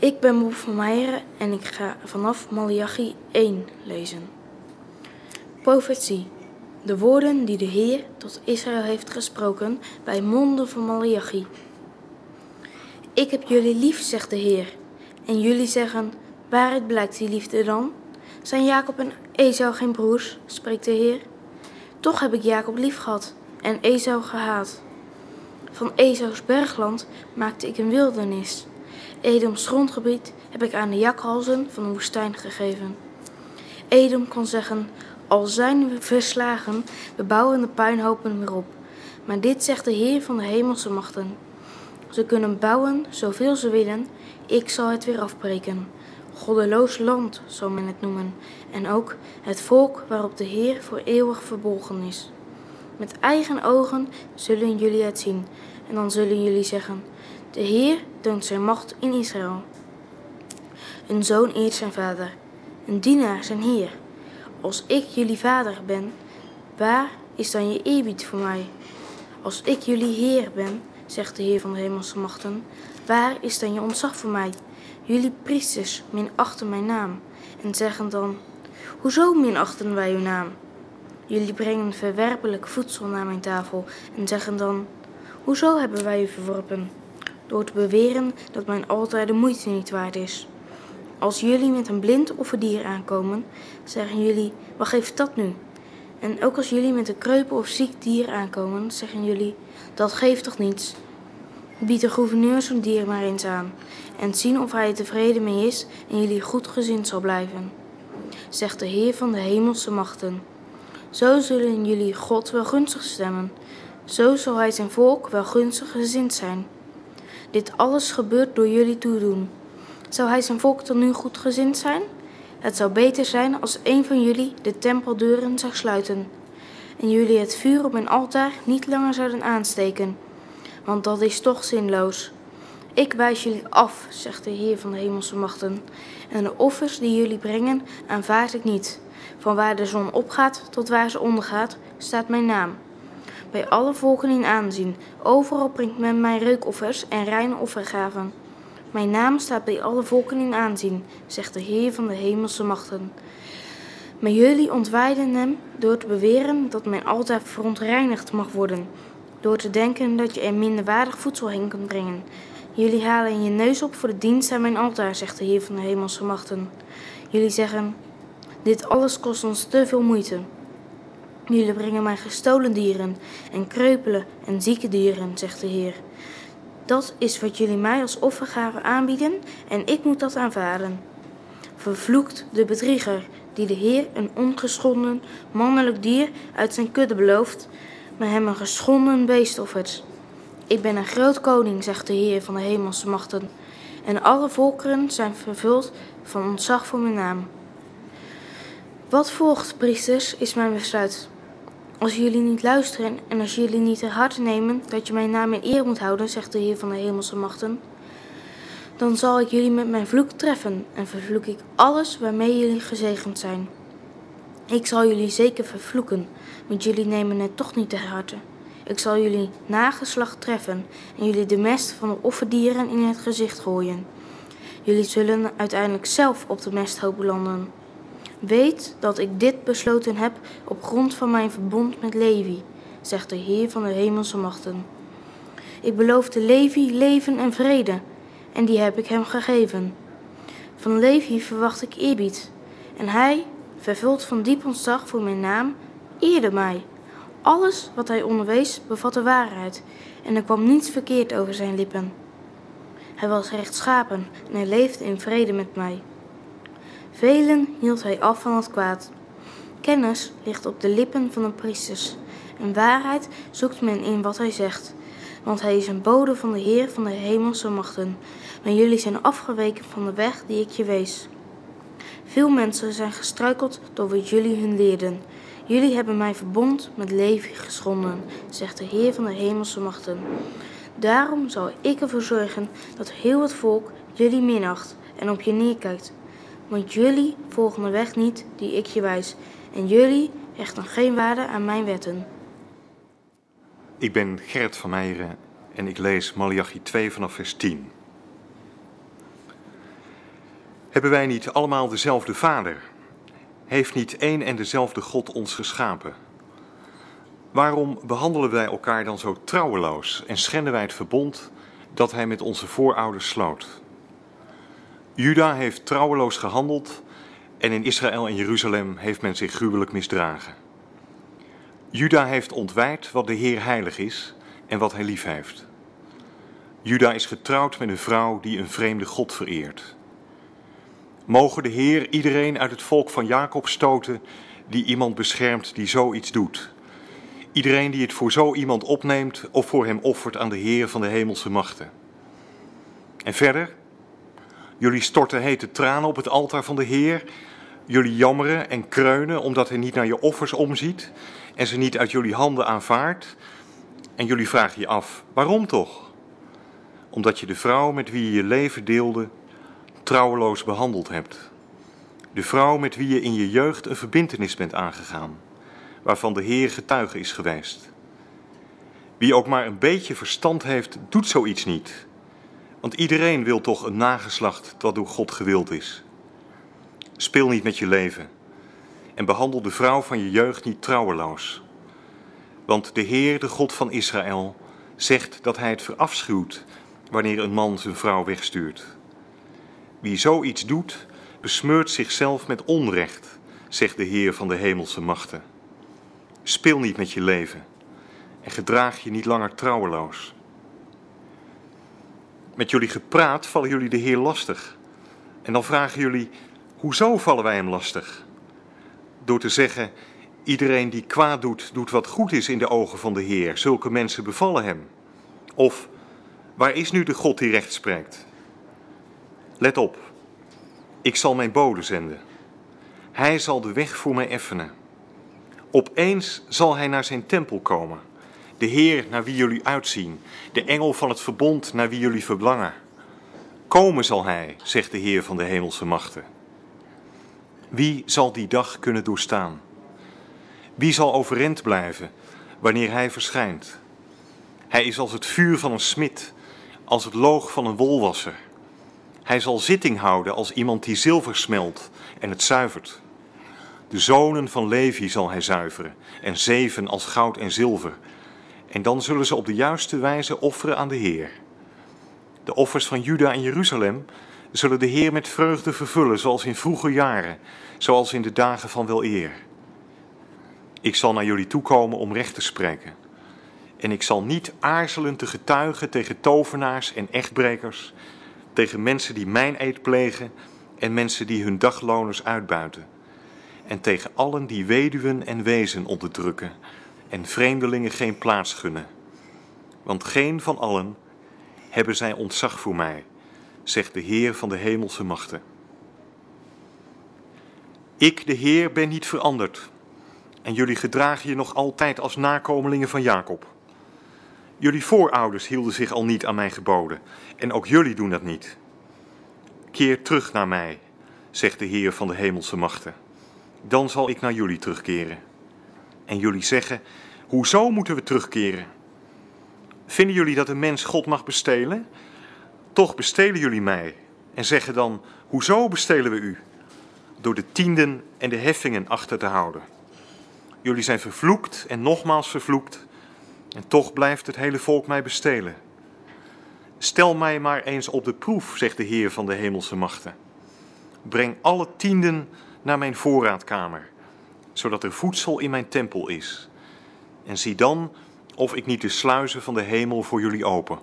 Ik ben Bob van Meijeren en ik ga vanaf Malachi 1 lezen. Profetie. De woorden die de Heer tot Israël heeft gesproken bij monden van Malachi. Ik heb jullie lief, zegt de Heer. En jullie zeggen, waaruit blijkt die liefde dan? Zijn Jacob en Esau geen broers, spreekt de Heer? Toch heb ik Jacob lief gehad en Esau gehaat. Van Esau's bergland maakte ik een wildernis. Edoms grondgebied heb ik aan de jakhalzen van de woestijn gegeven. Edom kon zeggen, al zijn we verslagen, we bouwen de puinhopen weer op. Maar dit zegt de Heer van de hemelse machten. Ze kunnen bouwen zoveel ze willen, ik zal het weer afbreken. Goddeloos land zal men het noemen, en ook het volk waarop de Heer voor eeuwig verbolgen is. Met eigen ogen zullen jullie het zien, en dan zullen jullie zeggen: De Heer toont zijn macht in Israël. Een zoon eert zijn vader, een dienaar zijn Heer. Als ik jullie vader ben, waar is dan je eerbied voor mij? Als ik jullie Heer ben, zegt de Heer van de hemelse machten, waar is dan je ontzag voor mij? Jullie priesters minachten mijn naam en zeggen dan: Hoezo minachten wij uw naam? Jullie brengen verwerpelijk voedsel naar mijn tafel en zeggen dan: Hoezo hebben wij u verworpen? Door te beweren dat mijn altaar de moeite niet waard is. Als jullie met een blind offerdier aankomen, zeggen jullie: Wat geeft dat nu? En ook als jullie met een kreupen of ziek dier aankomen, zeggen jullie: Dat geeft toch niets? Bied de gouverneur zo'n dier maar eens aan en zien of hij er tevreden mee is en jullie goed gezind zal blijven, zegt de Heer van de hemelse machten. Zo zullen jullie God wel gunstig stemmen, zo zal hij zijn volk wel gunstig gezind zijn. Dit alles gebeurt door jullie toedoen. Zou hij zijn volk dan nu goed gezind zijn? Het zou beter zijn als een van jullie de tempeldeuren zou sluiten en jullie het vuur op mijn altaar niet langer zouden aansteken, want dat is toch zinloos. Ik wijs jullie af, zegt de Heer van de hemelse machten, en de offers die jullie brengen aanvaard ik niet. Van waar de zon opgaat tot waar ze ondergaat, staat mijn naam. Bij alle volken in aanzien, overal brengt men mij reukoffers en reine offergaven. Mijn naam staat bij alle volken in aanzien, zegt de Heer van de hemelse machten. Maar jullie ontwijden hem door te beweren dat mijn altaar verontreinigd mag worden, door te denken dat je er minderwaardig voedsel heen kunt brengen. Jullie halen je neus op voor de dienst aan mijn altaar, zegt de Heer van de hemelse machten. Jullie zeggen, dit alles kost ons te veel moeite. Jullie brengen mij gestolen dieren en kreupelen en zieke dieren, zegt de Heer. Dat is wat jullie mij als offergave aanbieden en ik moet dat aanvaarden. Vervloekt de bedrieger die de Heer een ongeschonden mannelijk dier uit zijn kudde belooft, maar hem een geschonden beest offert. Ik ben een groot koning, zegt de Heer van de hemelse machten, en alle volkeren zijn vervuld van ontzag voor mijn naam. Wat volgt, priesters, is mijn besluit. Als jullie niet luisteren en als jullie niet ter harte nemen dat je mijn naam in eer moet houden, zegt de Heer van de hemelse machten, dan zal ik jullie met mijn vloek treffen en vervloek ik alles waarmee jullie gezegend zijn. Ik zal jullie zeker vervloeken, want jullie nemen het toch niet ter harte. Ik zal jullie nageslacht treffen en jullie de mest van de offerdieren in het gezicht gooien. Jullie zullen uiteindelijk zelf op de mesthoop landen. Weet dat ik dit besloten heb op grond van mijn verbond met Levi, zegt de Heer van de hemelse machten. Ik beloofde Levi leven en vrede, en die heb ik hem gegeven. Van Levi verwacht ik eerbied, en hij, vervuld van diep ontzag voor mijn naam, eerde mij. Alles wat hij onderwees bevatte waarheid, en er kwam niets verkeerd over zijn lippen. Hij was rechtschapen en hij leefde in vrede met mij. Velen hield hij af van het kwaad. Kennis ligt op de lippen van de priesters, en waarheid zoekt men in wat hij zegt, want hij is een bode van de Heer van de hemelse machten. Maar jullie zijn afgeweken van de weg die ik je wees. Veel mensen zijn gestruikeld door wat jullie hun leerden. Jullie hebben mijn verbond met Levi geschonden, zegt de Heer van de hemelse machten. Daarom zal ik ervoor zorgen dat heel het volk jullie minacht en op je neerkijkt. Want jullie volgen de weg niet die ik je wijs, en jullie hechten geen waarde aan mijn wetten. Ik ben Gerrit van Meijeren en ik lees Malachi 2 vanaf vers 10. Hebben wij niet allemaal dezelfde Vader? Heeft niet één en dezelfde God ons geschapen? Waarom behandelen wij elkaar dan zo trouweloos en schenden wij het verbond dat hij met onze voorouders sloot? Juda heeft trouweloos gehandeld en in Israël en Jeruzalem heeft men zich gruwelijk misdragen. Juda heeft ontwijd wat de Heer heilig is en wat hij lief heeft. Juda is getrouwd met een vrouw die een vreemde God vereert. Mogen de Heer iedereen uit het volk van Jacob stoten die iemand beschermt die zoiets doet. Iedereen die het voor zo iemand opneemt of voor hem offert aan de Heer van de hemelse machten. En verder, jullie storten hete tranen op het altaar van de Heer. Jullie jammeren en kreunen omdat hij niet naar je offers omziet en ze niet uit jullie handen aanvaardt. En jullie vragen je af, waarom toch? Omdat je de vrouw met wie je je leven deelde trouweloos behandeld hebt. De vrouw met wie je in je jeugd een verbintenis bent aangegaan, waarvan de Heer getuige is geweest. Wie ook maar een beetje verstand heeft, doet zoiets niet. Want iedereen wil toch een nageslacht dat door God gewild is. Speel niet met je leven en behandel de vrouw van je jeugd niet trouweloos. Want de Heer, de God van Israël, zegt dat hij het verafschuwt wanneer een man zijn vrouw wegstuurt. Wie zoiets doet, besmeurt zichzelf met onrecht, zegt de Heer van de hemelse machten. Speel niet met je leven en gedraag je niet langer trouweloos. Met jullie gepraat vallen jullie de Heer lastig. En dan vragen jullie, hoezo vallen wij hem lastig? Door te zeggen, iedereen die kwaad doet, doet wat goed is in de ogen van de Heer. Zulke mensen bevallen hem. Of, waar is nu de God die recht spreekt? Let op, ik zal mijn bode zenden. Hij zal de weg voor mij effenen. Opeens zal hij naar zijn tempel komen. De Heer naar wie jullie uitzien, de engel van het verbond naar wie jullie verlangen. Komen zal hij, zegt de Heer van de hemelse machten. Wie zal die dag kunnen doorstaan? Wie zal overeind blijven wanneer hij verschijnt? Hij is als het vuur van een smid, als het loog van een wolwasser. Hij zal zitting houden als iemand die zilver smelt en het zuivert. De zonen van Levi zal hij zuiveren en zeven als goud en zilver. En dan zullen ze op de juiste wijze offeren aan de Heer. De offers van Juda en Jeruzalem zullen de Heer met vreugde vervullen, zoals in vroege jaren, zoals in de dagen van wel eer. Ik zal naar jullie toekomen om recht te spreken. En ik zal niet aarzelen te getuigen tegen tovenaars en echtbrekers, tegen mensen die mijn eed plegen en mensen die hun dagloners uitbuiten. En tegen allen die weduwen en wezen onderdrukken en vreemdelingen geen plaats gunnen. Want geen van allen hebben zij ontzag voor mij, zegt de Heer van de hemelse machten. Ik, de Heer, ben niet veranderd. En jullie gedragen je nog altijd als nakomelingen van Jacob. Jullie voorouders hielden zich al niet aan mijn geboden. En ook jullie doen dat niet. Keer terug naar mij, zegt de Heer van de hemelse machten. Dan zal ik naar jullie terugkeren. En jullie zeggen: Hoezo moeten we terugkeren? Vinden jullie dat een mens God mag bestelen? Toch bestelen jullie mij en zeggen dan: Hoezo bestelen we u? Door de tienden en de heffingen achter te houden. Jullie zijn vervloekt en nogmaals vervloekt, en toch blijft het hele volk mij bestelen. Stel mij maar eens op de proef, zegt de Heer van de hemelse machten. Breng alle tienden naar mijn voorraadkamer, zodat er voedsel in mijn tempel is. En zie dan of ik niet de sluizen van de hemel voor jullie open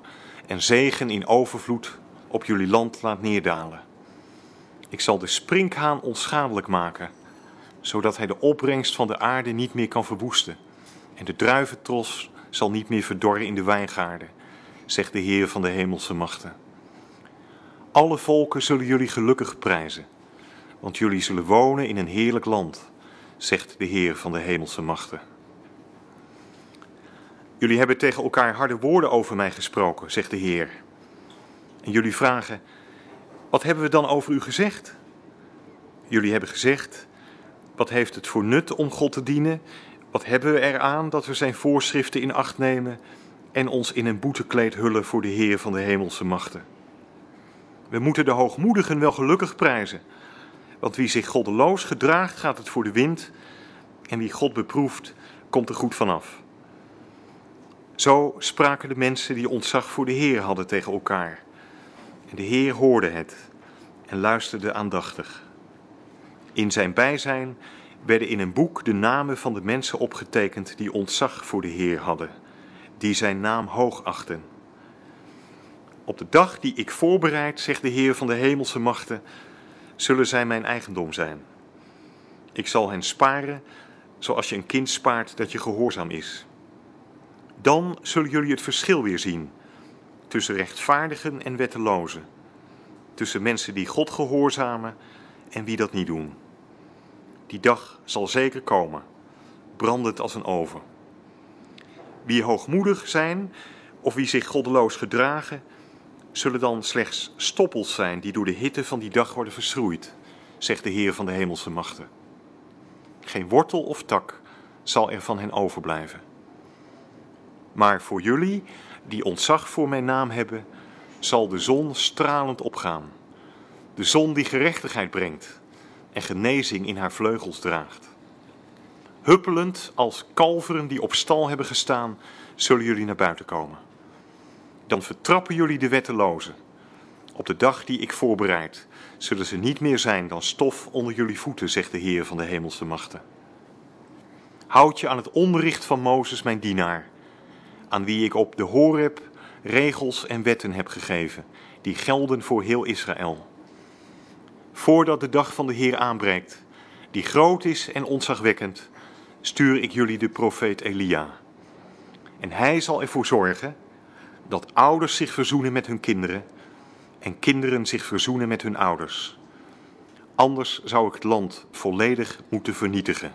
en zegen in overvloed op jullie land laat neerdalen. Ik zal de sprinkhaan onschadelijk maken, zodat hij de opbrengst van de aarde niet meer kan verwoesten. En de druiventros zal niet meer verdorren in de wijngaarden, zegt de Heer van de hemelse machten. Alle volken zullen jullie gelukkig prijzen, want jullie zullen wonen in een heerlijk land, zegt de Heer van de hemelse machten. Jullie hebben tegen elkaar harde woorden over mij gesproken, zegt de Heer. En jullie vragen: Wat hebben we dan over u gezegd? Jullie hebben gezegd: Wat heeft het voor nut om God te dienen? Wat hebben we eraan dat we zijn voorschriften in acht nemen en ons in een boetekleed hullen voor de Heer van de hemelse machten? We moeten de hoogmoedigen wel gelukkig prijzen. Want wie zich goddeloos gedraagt, gaat het voor de wind. En wie God beproeft, komt er goed vanaf. Zo spraken de mensen die ontzag voor de Heer hadden tegen elkaar. En de Heer hoorde het en luisterde aandachtig. In zijn bijzijn werden in een boek de namen van de mensen opgetekend die ontzag voor de Heer hadden, die zijn naam hoog achten. Op de dag die ik voorbereid, zegt de Heer van de hemelse machten, zullen zij mijn eigendom zijn. Ik zal hen sparen zoals je een kind spaart dat je gehoorzaam is. Dan zullen jullie het verschil weer zien tussen rechtvaardigen en wettelozen, tussen mensen die God gehoorzamen en wie dat niet doen. Die dag zal zeker komen, brandend als een oven. Wie hoogmoedig zijn of wie zich goddeloos gedragen, zullen dan slechts stoppels zijn die door de hitte van die dag worden verschroeid, zegt de Heer van de hemelse machten. Geen wortel of tak zal er van hen overblijven. Maar voor jullie, die ontzag voor mijn naam hebben, zal de zon stralend opgaan. De zon die gerechtigheid brengt en genezing in haar vleugels draagt. Huppelend als kalveren die op stal hebben gestaan, zullen jullie naar buiten komen. Dan vertrappen jullie de wettelozen. Op de dag die ik voorbereid, zullen ze niet meer zijn dan stof onder jullie voeten, zegt de Heer van de hemelse machten. Houd je aan het onderricht van Mozes, mijn dienaar, aan wie ik op de Horeb regels en wetten heb gegeven, die gelden voor heel Israël. Voordat de dag van de Heer aanbreekt, die groot is en ontzagwekkend, stuur ik jullie de profeet Elia. En hij zal ervoor zorgen dat ouders zich verzoenen met hun kinderen en kinderen zich verzoenen met hun ouders. Anders zou ik het land volledig moeten vernietigen.